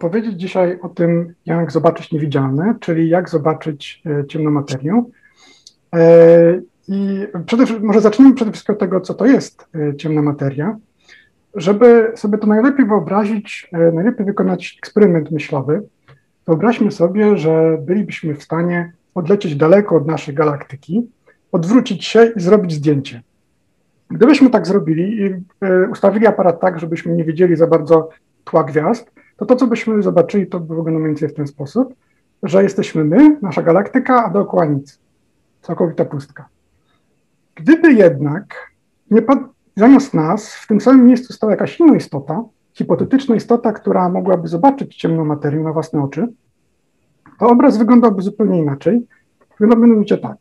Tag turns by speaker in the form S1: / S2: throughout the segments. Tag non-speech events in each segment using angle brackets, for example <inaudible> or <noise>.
S1: opowiedzieć dzisiaj o tym, jak zobaczyć niewidzialne, czyli jak zobaczyć ciemną materię. I przede, może zacznijmy przede wszystkim od tego, co to jest ciemna materia. Żeby sobie to najlepiej wyobrazić, najlepiej wykonać eksperyment myślowy, wyobraźmy sobie, że bylibyśmy w stanie odlecieć daleko od naszej galaktyki, odwrócić się i zrobić zdjęcie. Gdybyśmy tak zrobili i e, ustawili aparat tak, żebyśmy nie widzieli za bardzo tła gwiazd, to to, co byśmy zobaczyli, to by wyglądało mniej więcej w ten sposób, że jesteśmy my, nasza galaktyka, a dookoła nic. Całkowita pustka. Gdyby jednak nie pad- zamiast nas w tym samym miejscu stała jakaś inna istota, hipotetyczna istota, która mogłaby zobaczyć ciemną materię na własne oczy, to obraz wyglądałby zupełnie inaczej. Wyglądałby mianowicie tak.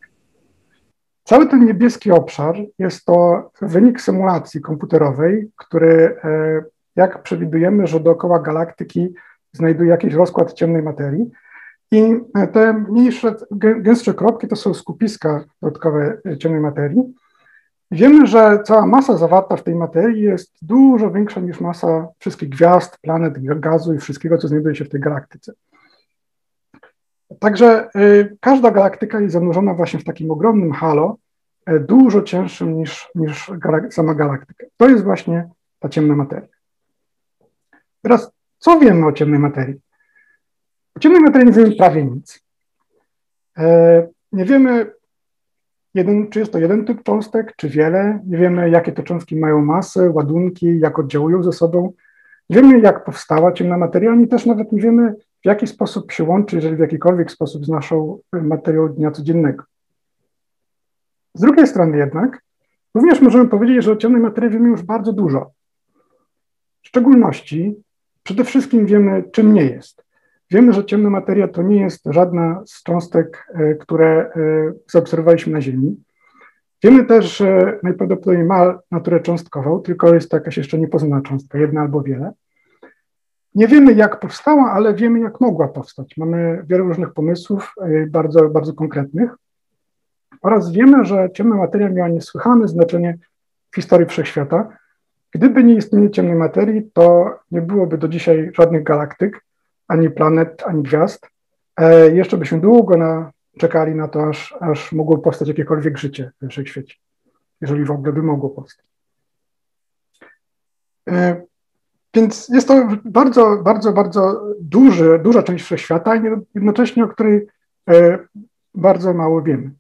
S1: Cały ten niebieski obszar jest to wynik symulacji komputerowej, który, e, jak przewidujemy, że dookoła galaktyki znajduje jakiś rozkład ciemnej materii. I te mniejsze, gęstsze kropki to są skupiska dodatkowe ciemnej materii. Wiemy, że cała masa zawarta w tej materii jest dużo większa niż masa wszystkich gwiazd, planet, gazu i wszystkiego, co znajduje się w tej galaktyce. Także y, każda galaktyka jest zanurzona właśnie w takim ogromnym halo, y, dużo cięższym niż, niż sama galaktyka. To jest właśnie ta ciemna materia. Teraz, co wiemy o ciemnej materii? O ciemnej materii nie wiemy prawie nic. Y, nie wiemy, jeden, czy jest to jeden typ cząstek, czy wiele. Nie wiemy, jakie te cząstki mają masę, ładunki, jak oddziałują ze sobą. Nie wiemy, jak powstała ciemna materia, ani też nawet nie wiemy, w jaki sposób się łączy, jeżeli w jakikolwiek sposób z naszą materią dnia codziennego. Z drugiej strony jednak, również możemy powiedzieć, że o ciemnej materii wiemy już bardzo dużo. W szczególności, przede wszystkim wiemy, czym nie jest. Wiemy, że ciemna materia to nie jest żadna z cząstek, e, które e, zaobserwowaliśmy na Ziemi. Wiemy też, że najprawdopodobniej ma naturę cząstkową, tylko jest to jakaś jeszcze niepoznana cząstka, jedna albo wiele. Nie wiemy, jak powstała, ale wiemy, jak mogła powstać. Mamy wiele różnych pomysłów, e, bardzo, bardzo konkretnych. Oraz wiemy, że ciemna materia miała niesłychane znaczenie w historii wszechświata. Gdyby nie istnienie ciemnej materii, to nie byłoby do dzisiaj żadnych galaktyk, ani planet, ani gwiazd. E, jeszcze byśmy długo na, czekali na to, aż, aż mogło powstać jakiekolwiek życie w wszechświecie, jeżeli w ogóle by mogło powstać. E, więc jest to bardzo, bardzo, bardzo duży, duża część wszechświata i jednocześnie o której e, bardzo mało wiemy.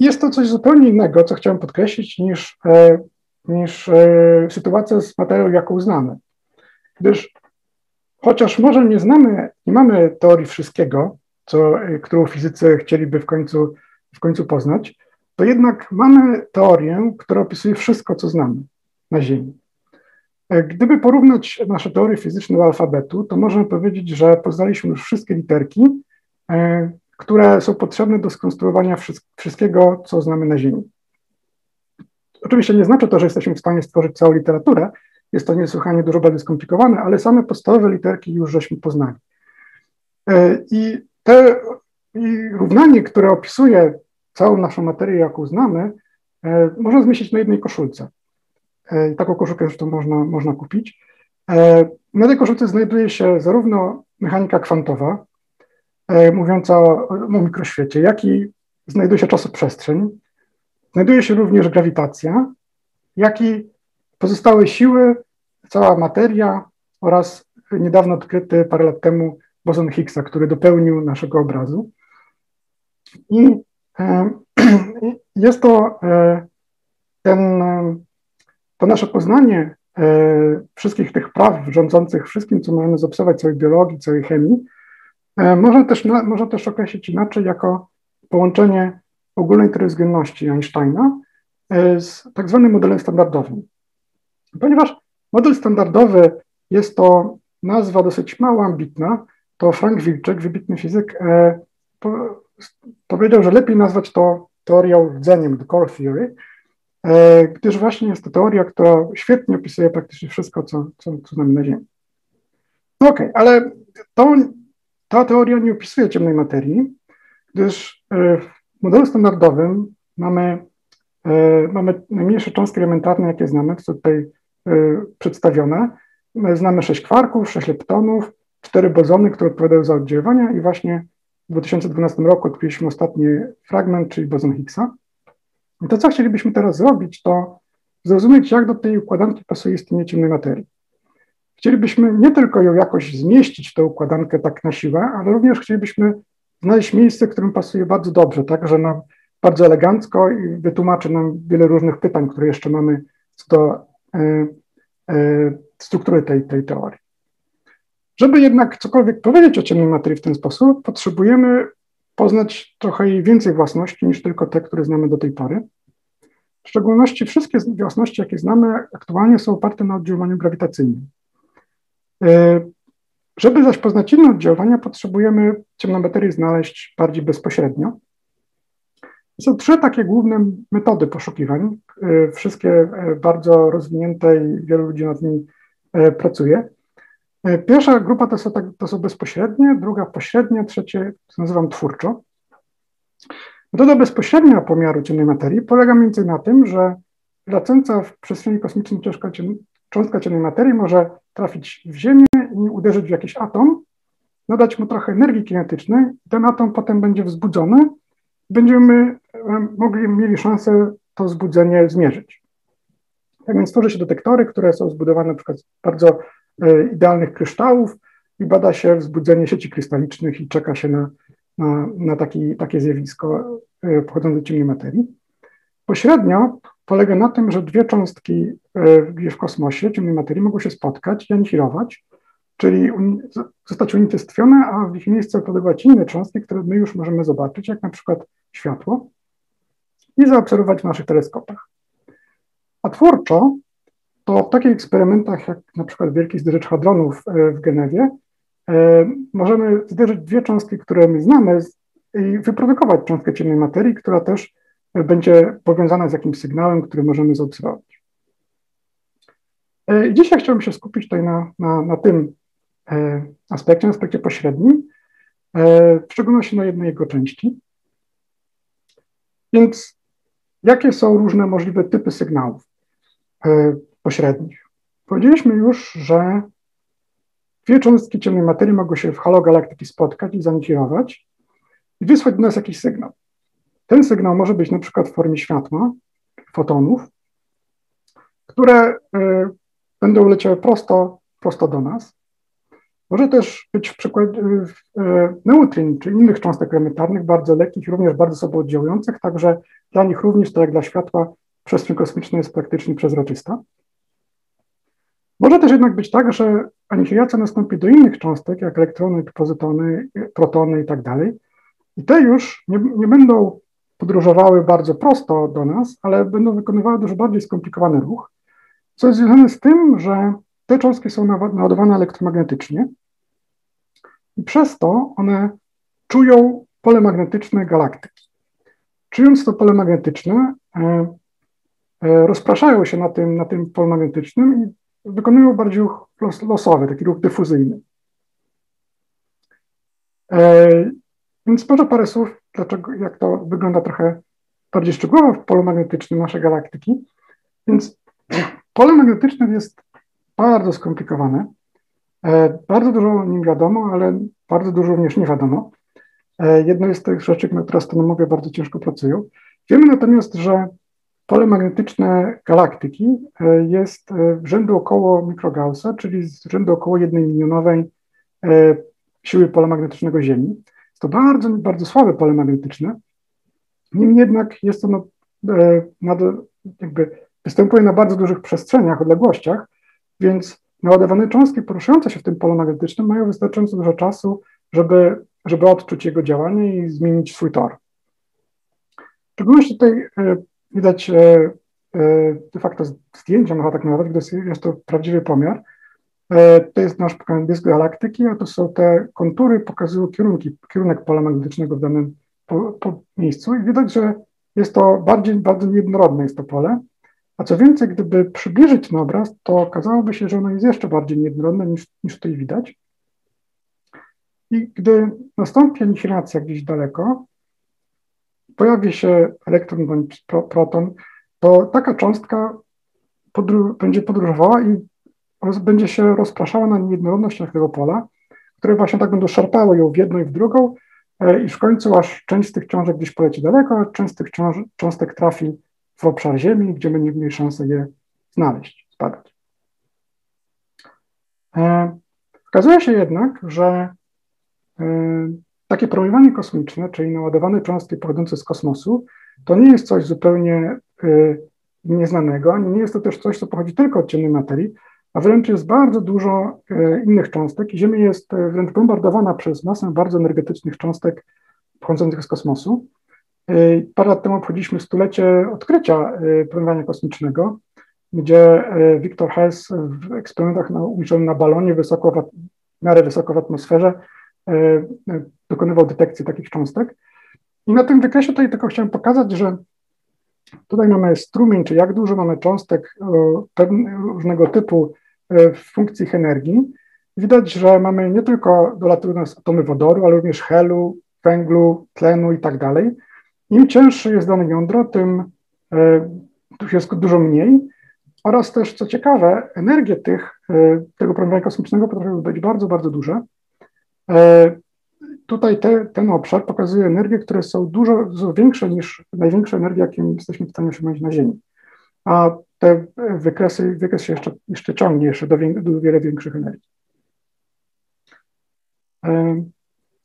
S1: Jest to coś zupełnie innego, co chciałem podkreślić, niż, e, niż e, sytuacja z materią, jaką znamy. Gdyż chociaż może nie znamy, nie mamy teorii wszystkiego, co, którą fizycy chcieliby w końcu, w końcu poznać, to jednak mamy teorię, która opisuje wszystko, co znamy na Ziemi. E, gdyby porównać nasze teorie fizyczne do alfabetu, to możemy powiedzieć, że poznaliśmy już wszystkie literki, e, które są potrzebne do skonstruowania wszystkiego, co znamy na Ziemi. Oczywiście nie znaczy to, że jesteśmy w stanie stworzyć całą literaturę, jest to niesłychanie dużo bardziej skomplikowane, ale same podstawowe literki już żeśmy poznali. E, I te i równanie, które opisuje całą naszą materię, jaką znamy, można zmieścić na jednej koszulce. E, taką koszulkę zresztą można, można kupić. E, na tej koszulce znajduje się zarówno mechanika kwantowa, e, mówiąca o, o mikroświecie, jak i znajduje się czasoprzestrzeń. Znajduje się również grawitacja, jak i pozostałe siły, cała materia oraz niedawno odkryty parę lat temu boson Higgsa, który dopełnił naszego obrazu. I <clears throat> jest to ten to nasze poznanie e, wszystkich tych praw rządzących wszystkim, co możemy zaobserwować, całej biologii, całej chemii, e, można też, można też określić inaczej jako połączenie ogólnej teorii względności Einsteina e, z tak zwanym modelem standardowym. Ponieważ model standardowy jest to nazwa dosyć mało ambitna, to Frank Wilczek, wybitny fizyk, powiedział, że lepiej nazwać to teorią rdzeniem, the core theory, E, gdyż właśnie jest to teoria, która świetnie opisuje praktycznie wszystko, co, co, co znamy na Ziemi. No okej, okay, ale to, ta teoria nie opisuje ciemnej materii, gdyż e, w modelu standardowym mamy, e, mamy najmniejsze cząstki elementarne, jakie znamy, są tutaj przedstawione. znamy sześć kwarków, sześć leptonów, cztery bozony, które odpowiadają za oddziaływania i właśnie w 2012 roku odkryliśmy ostatni fragment, czyli bozon Higgsa. I to, co chcielibyśmy teraz zrobić, to zrozumieć, jak do tej układanki pasuje istnienie ciemnej materii. Chcielibyśmy nie tylko ją jakoś zmieścić tę układankę tak na siłę, ale również chcielibyśmy znaleźć miejsce, którym pasuje bardzo dobrze, tak, że nam bardzo elegancko i wytłumaczy nam wiele różnych pytań, które jeszcze mamy co do e, e, struktury tej, tej teorii. Żeby jednak cokolwiek powiedzieć o ciemnej materii w ten sposób, potrzebujemy poznać trochę jej więcej własności niż tylko te, które znamy do tej pory. W szczególności wszystkie własności, jakie znamy, aktualnie są oparte na oddziaływaniu grawitacyjnym. E, żeby zaś poznać inne oddziaływania, potrzebujemy ciemną materię znaleźć bardziej bezpośrednio. Są trzy takie główne metody poszukiwań, e, wszystkie e, bardzo rozwinięte i wielu ludzi nad nimi pracuje. Pierwsza grupa to są, tak, to są bezpośrednie, druga pośrednie, trzecie nazywam twórczo. Metoda bezpośrednia pomiaru ciemnej materii polega między innymi na tym, że lecąca w przestrzeni kosmicznej cząstka ciemnej materii może trafić w Ziemię i uderzyć w jakiś atom, nadać mu trochę energii kinetycznej, ten atom potem będzie wzbudzony, będziemy mogli, mieli szansę to wzbudzenie zmierzyć. Tak więc tworzy się detektory, które są zbudowane na przykład z bardzo e, idealnych kryształów i bada się wzbudzenie sieci krystalicznych i czeka się na, na, na taki, takie zjawisko e, pochodzące z ciemnej materii. Pośrednio polega na tym, że dwie cząstki e, w kosmosie ciemnej materii mogą się spotkać i anihilować, czyli zostać unicestwione, a w ich miejsce podawać inne cząstki, które my już możemy zobaczyć, jak na przykład światło, i zaobserwować w naszych teleskopach. A twórczo, to w takich eksperymentach, jak na przykład Wielki Zderzecz Hadronów e, w Genewie, e, możemy zderzyć dwie cząstki, które my znamy i wyprodukować cząstkę ciemnej materii, która też będzie powiązana z jakimś sygnałem, który możemy zaobserwować. E, dzisiaj chciałbym się skupić tutaj na, na, na tym aspekcie, na aspekcie pośrednim, e, w szczególności na jednej jego części. Więc jakie są różne możliwe typy sygnałów pośrednich? Powiedzieliśmy już, że dwie cząstki ciemnej materii mogą się w halo galaktyki spotkać i zanihilować i wysłać do nas jakiś sygnał. Ten sygnał może być na przykład w formie światła, fotonów, które y, będą leciały prosto, prosto do nas. Może też być w przykładzie neutrin, czy innych cząstek elementarnych, bardzo lekkich, również bardzo sobie oddziałujących, także dla nich również, tak jak dla światła, przestrzeń kosmiczna jest praktycznie przezroczysta. Może też jednak być tak, że anihilacja nastąpi do innych cząstek, jak elektrony, pozytony, protony i tak. I te już nie, nie będą podróżowały bardzo prosto do nas, ale będą wykonywały dużo bardziej skomplikowany ruch, co jest związane z tym, że te cząstki są naładowane elektromagnetycznie i przez to one czują pole magnetyczne galaktyki. Czując to pole magnetyczne, e, e, rozpraszają się na tym, na tym polu magnetycznym i wykonują bardziej ruch losowy, taki ruch dyfuzyjny. E, więc może parę słów dlaczego, jak to wygląda trochę bardziej szczegółowo w polu magnetycznym naszej galaktyki. Więc pole magnetyczne jest bardzo skomplikowane. E, bardzo dużo o nim wiadomo, ale bardzo dużo również nie wiadomo. E, jedno jest z tych rzeczy, na które astronomowie bardzo ciężko pracują. Wiemy natomiast, że pole magnetyczne galaktyki e, jest w rzędu około mikrogaussa, czyli z rzędu około jednej milionowej siły pola magnetycznego Ziemi. To bardzo, bardzo słabe pole magnetyczne. Niemniej jednak jest ono e, nad, jakby występuje na bardzo dużych przestrzeniach, odległościach, więc naładowane cząstki poruszające się w tym polu magnetycznym mają wystarczająco dużo czasu, żeby, żeby odczuć jego działanie i zmienić swój tor. W szczególności tutaj e, widać e, de facto zdjęcia, można tak nazwać, gdyż jest to prawdziwy pomiar. E, to jest nasz dysk galaktyki, a to są te kontury, pokazują kierunki, kierunek pola magnetycznego w danym po, po miejscu i widać, że jest to bardziej, bardzo niejednorodne jest to pole. A co więcej, gdyby przybliżyć ten obraz, to okazałoby się, że ono jest jeszcze bardziej niejednorodne niż, niż tutaj widać. I gdy nastąpi anihilacja gdzieś daleko, pojawi się elektron bądź proton, to taka cząstka podru będzie podróżowała i będzie się rozpraszała na niejednorodnościach tego pola, które właśnie tak będą szarpały ją w jedną i w drugą i w końcu aż część z tych cząstek gdzieś poleci daleko, a część z tych cząstek trafi w obszar Ziemi, gdzie będziemy mieli szansę je znaleźć, zbadać. Okazuje się jednak, że takie promieniowanie kosmiczne, czyli naładowane cząstki pochodzące z kosmosu, to nie jest coś zupełnie y, nieznanego, nie jest to też coś, co pochodzi tylko od ciemnej materii, a wręcz jest bardzo dużo innych cząstek i Ziemia jest wręcz bombardowana przez masę bardzo energetycznych cząstek pochodzących z kosmosu. Parę lat temu obchodziliśmy stulecie odkrycia promieniowania kosmicznego, gdzie Victor Hess w eksperymentach umieszczonym na balonie wysoko w, w miarę wysoko w atmosferze dokonywał detekcji takich cząstek. I na tym wykresie tutaj tylko chciałem pokazać, że tutaj mamy strumień, czy jak dużo mamy cząstek różnego typu w funkcji energii. Widać, że mamy nie tylko dolatują nas atomy wodoru, ale również helu, węglu, tlenu i tak dalej. Im cięższe jest dane jądro, tym e, jest dużo mniej. Oraz też, co ciekawe, energie tych, e, tego promieniowania kosmicznego potrafią być bardzo, bardzo duże tutaj te, ten obszar pokazuje energie, które są dużo, dużo większe niż największe energie, jakie jesteśmy w stanie osiągnąć na Ziemi. A te wykresy, wykres się jeszcze, jeszcze ciągnie jeszcze do, do wiele większych energii.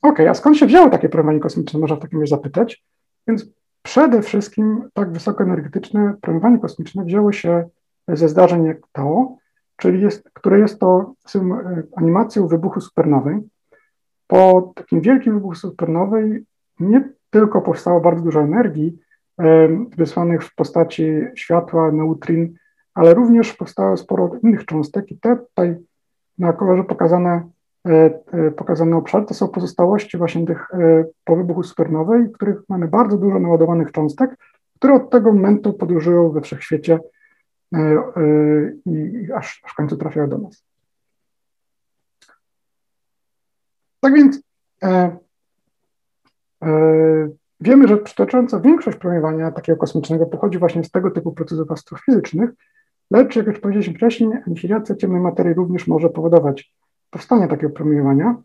S1: Ok, a skąd się wzięło takie promieniowanie kosmiczne, można w takim razie zapytać. Więc przede wszystkim tak wysokoenergetyczne promieniowanie kosmiczne wzięło się ze zdarzeń jak to, czyli jest, które jest to animacją wybuchu supernowej, po takim wielkim wybuchu supernowej nie tylko powstało bardzo dużo energii wysłanych w postaci światła, neutrin, ale również powstało sporo innych cząstek i te tutaj na kolorze pokazane, e, e, pokazane obszary to są pozostałości właśnie tych e, po wybuchu supernowej, w których mamy bardzo dużo naładowanych cząstek, które od tego momentu podróżują we wszechświecie i aż, aż w końcu trafiają do nas. Tak więc wiemy, że przytaczająca większość promieniowania takiego kosmicznego pochodzi właśnie z tego typu procesów astrofizycznych, lecz jak już powiedzieliśmy wcześniej, anihilacja ciemnej materii również może powodować powstanie takiego promieniowania.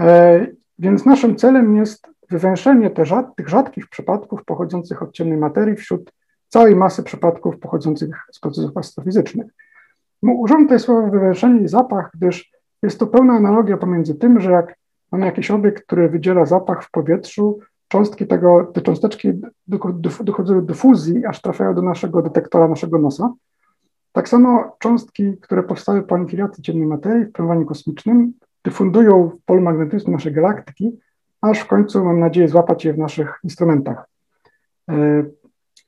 S1: E, więc naszym celem jest wywęszenie rzad, tych rzadkich przypadków pochodzących od ciemnej materii wśród całej masy przypadków pochodzących z procesów astrofizycznych. No, używam tutaj słowa wywęszenie i zapach, gdyż jest to pełna analogia pomiędzy tym, że jak mamy jakiś obiekt, który wydziela zapach w powietrzu, cząstki tego, te cząsteczki dochodzą do fuzji, aż trafiają do naszego detektora, naszego nosa. Tak samo cząstki, które powstały po anihilacji ciemnej materii w promieniowaniu kosmicznym, dyfundują w polu magnetycznym naszej galaktyki, aż w końcu mam nadzieję złapać je w naszych instrumentach, e,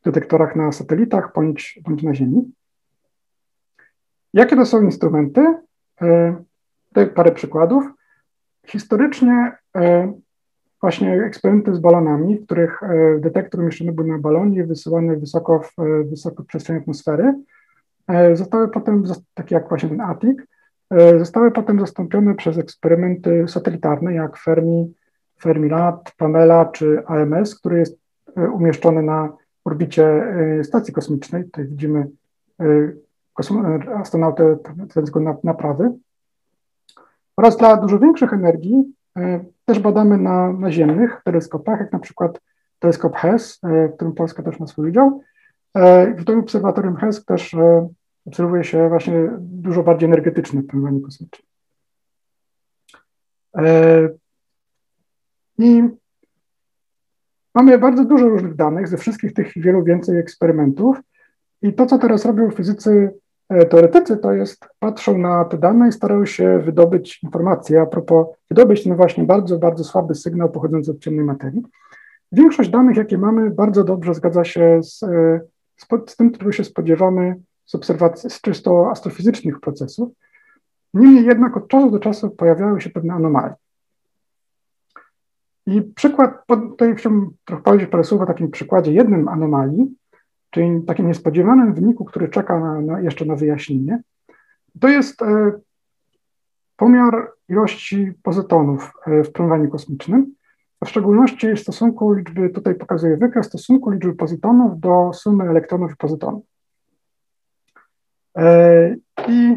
S1: detektorach na satelitach bądź, bądź na Ziemi. Jakie to są instrumenty? E, tutaj parę przykładów. Historycznie e, właśnie eksperymenty z balonami, w których detektor umieszczony był na balonie, wysyłany wysoko w, wysoko w przestrzeni atmosfery, zostały potem, takie jak właśnie ten ATIC, zostały potem zastąpione przez eksperymenty satelitarne jak Fermi, Fermilab, Pamela czy AMS, który jest umieszczony na orbicie stacji kosmicznej. Tutaj widzimy astronautę na naprawy. Oraz dla dużo większych energii e, też badamy na naziemnych teleskopach, jak na przykład teleskop HESS, e, w którym Polska też ma swój udział. E, w tym obserwatorium HESS też obserwuje się właśnie dużo bardziej energetyczne promieniowanie kosmiczne. I mamy bardzo dużo różnych danych ze wszystkich tych wielu więcej eksperymentów. I to, co teraz robią fizycy E, teoretycy to jest, patrzą na te dane i starają się wydobyć informacje a propos, wydobyć ten właśnie bardzo, bardzo słaby sygnał pochodzący od ciemnej materii. Większość danych, jakie mamy, bardzo dobrze zgadza się z, e, z, tym, czego się spodziewamy z obserwacji, z czysto astrofizycznych procesów. Niemniej jednak od czasu do czasu pojawiały się pewne anomalie. I przykład, tutaj chciałbym trochę powiedzieć parę słów o takim przykładzie jednym anomalii, czyli takim niespodziewanym wyniku, który czeka na, na jeszcze na wyjaśnienie, to jest e, pomiar ilości pozytonów e, w promieniowaniu kosmicznym, a w szczególności stosunku liczby, tutaj pokazuję wykres stosunku liczby pozytonów do sumy elektronów i pozytonów. E, I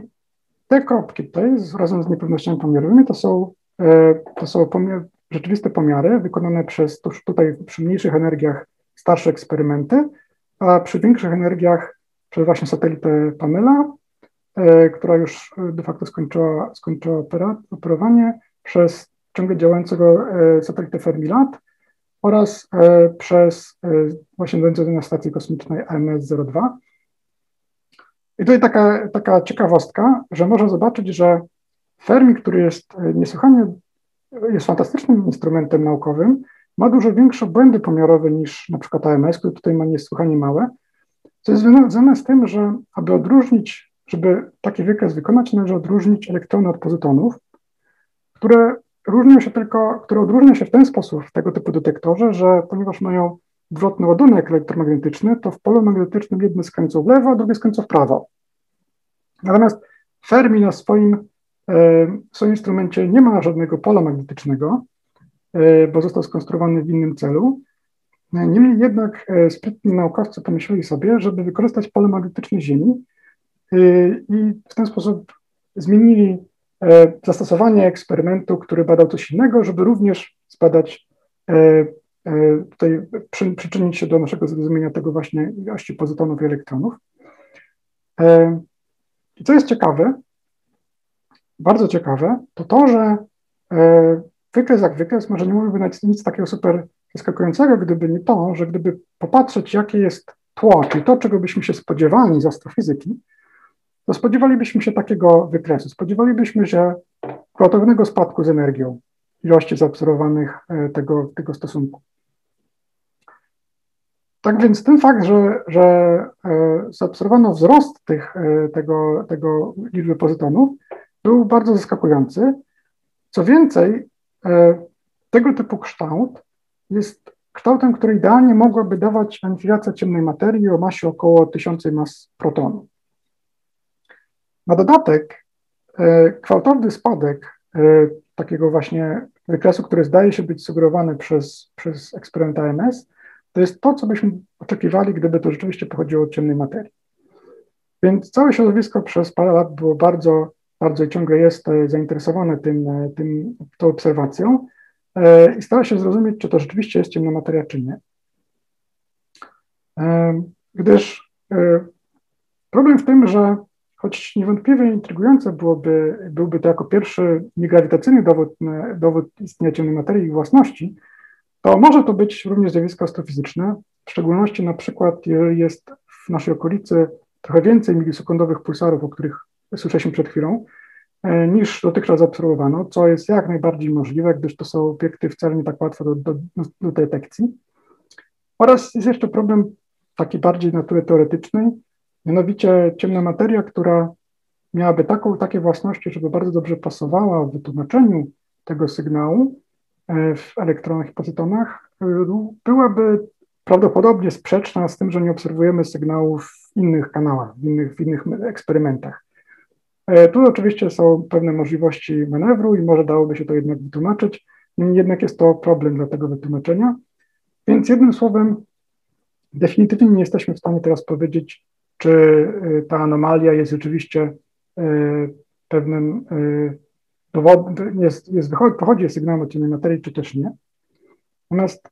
S1: te kropki tutaj razem z niepewnościami pomiarowymi to są, e, to są pomiar, rzeczywiste pomiary wykonane przez tutaj przy mniejszych energiach starsze eksperymenty, a przy większych energiach przez właśnie satelitę Pamela, e, która już de facto skończyła, skończyła operowanie przez ciągle działającego satelitę Fermilat oraz przez właśnie znajdującą na stacji kosmicznej AMS-02. I tutaj taka, taka ciekawostka, że można zobaczyć, że Fermi, który jest e, niesłychanie, jest fantastycznym instrumentem naukowym, ma dużo większe błędy pomiarowe niż na przykład AMS, który tutaj ma niesłychanie małe, co jest związane z tym, że aby odróżnić, żeby taki wykres wykonać, należy odróżnić elektrony od pozytonów, które różnią się tylko, które odróżnią się w ten sposób w tego typu detektorze, że ponieważ mają odwrotny ładunek elektromagnetyczny, to w polu magnetycznym jedno skręca w lewo, a drugie skręca w prawo. Natomiast Fermi na swoim, e, swoim instrumencie nie ma żadnego pola magnetycznego, e, bo został skonstruowany w innym celu. Niemniej jednak e, sprytni naukowcy pomyśleli sobie, żeby wykorzystać pole magnetyczne Ziemi i w ten sposób zmienili zastosowanie eksperymentu, który badał coś innego, żeby również zbadać tutaj przy, przyczynić się do naszego zrozumienia tego właśnie ilości pozytonów i elektronów. E, I co jest ciekawe, bardzo ciekawe, to to, że e, wykres jak wykres może nie mówiłby nic takiego super zaskakującego, gdyby nie to, że gdyby popatrzeć, jakie jest tło, czyli to, czego byśmy się spodziewali z astrofizyki, to spodziewalibyśmy się takiego wykresu. Spodziewalibyśmy się gwałtownego spadku z energią ilości zaobserwowanych tego, tego stosunku. Tak więc ten fakt, że, że e, zaobserwowano wzrost tych, e, tego, tego liczby pozytonów, był bardzo zaskakujący. Co więcej, e, tego typu kształt jest kształtem, który idealnie mogłaby dawać anihilacja ciemnej materii o masie około 1000 mas protonu. Na dodatek, gwałtowny spadek takiego właśnie wykresu, który zdaje się być sugerowany przez, przez eksperyment AMS, to jest to, co byśmy oczekiwali, gdyby to rzeczywiście pochodziło od ciemnej materii. Więc całe środowisko przez parę lat było bardzo, bardzo i ciągle jest e, zainteresowane tym, e, tym, tą obserwacją e, i stara się zrozumieć, czy to rzeczywiście jest ciemna materia, czy nie. Gdyż problem w tym, że choć niewątpliwie intrygujące byłoby, byłby to jako pierwszy niegrawitacyjny dowód, dowód istnienia ciemnej materii i własności, to może to być również zjawisko astrofizyczne, w szczególności na przykład, jeżeli jest w naszej okolicy trochę więcej milisekundowych pulsarów, o których słyszeliśmy przed chwilą, e, niż dotychczas zaobserwowano, co jest jak najbardziej możliwe, gdyż to są obiekty wcale nie tak łatwe do, do, do detekcji. Oraz jest jeszcze problem taki bardziej natury teoretycznej, mianowicie ciemna materia, która miałaby taką, takie własności, żeby bardzo dobrze pasowała w wytłumaczeniu tego sygnału, w elektronach i pozytonach e, byłaby prawdopodobnie sprzeczna z tym, że nie obserwujemy sygnałów w innych kanałach, w innych, w innych eksperymentach. E, tu oczywiście są pewne możliwości manewru i może dałoby się to jednak wytłumaczyć, jednak jest to problem dla tego wytłumaczenia. Więc jednym słowem, definitywnie nie jesteśmy w stanie teraz powiedzieć, czy ta anomalia jest rzeczywiście pewnym jest, jest, pochodzi sygnał od ciemnej materii, czy też nie. Natomiast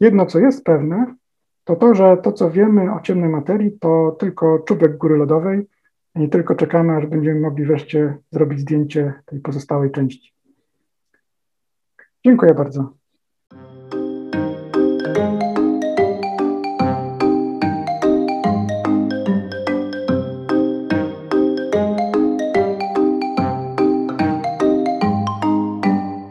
S1: jedno, co jest pewne, to to, że to, co wiemy o ciemnej materii, to tylko czubek góry lodowej i tylko czekamy, aż będziemy mogli wreszcie zrobić zdjęcie tej pozostałej części. Dziękuję bardzo.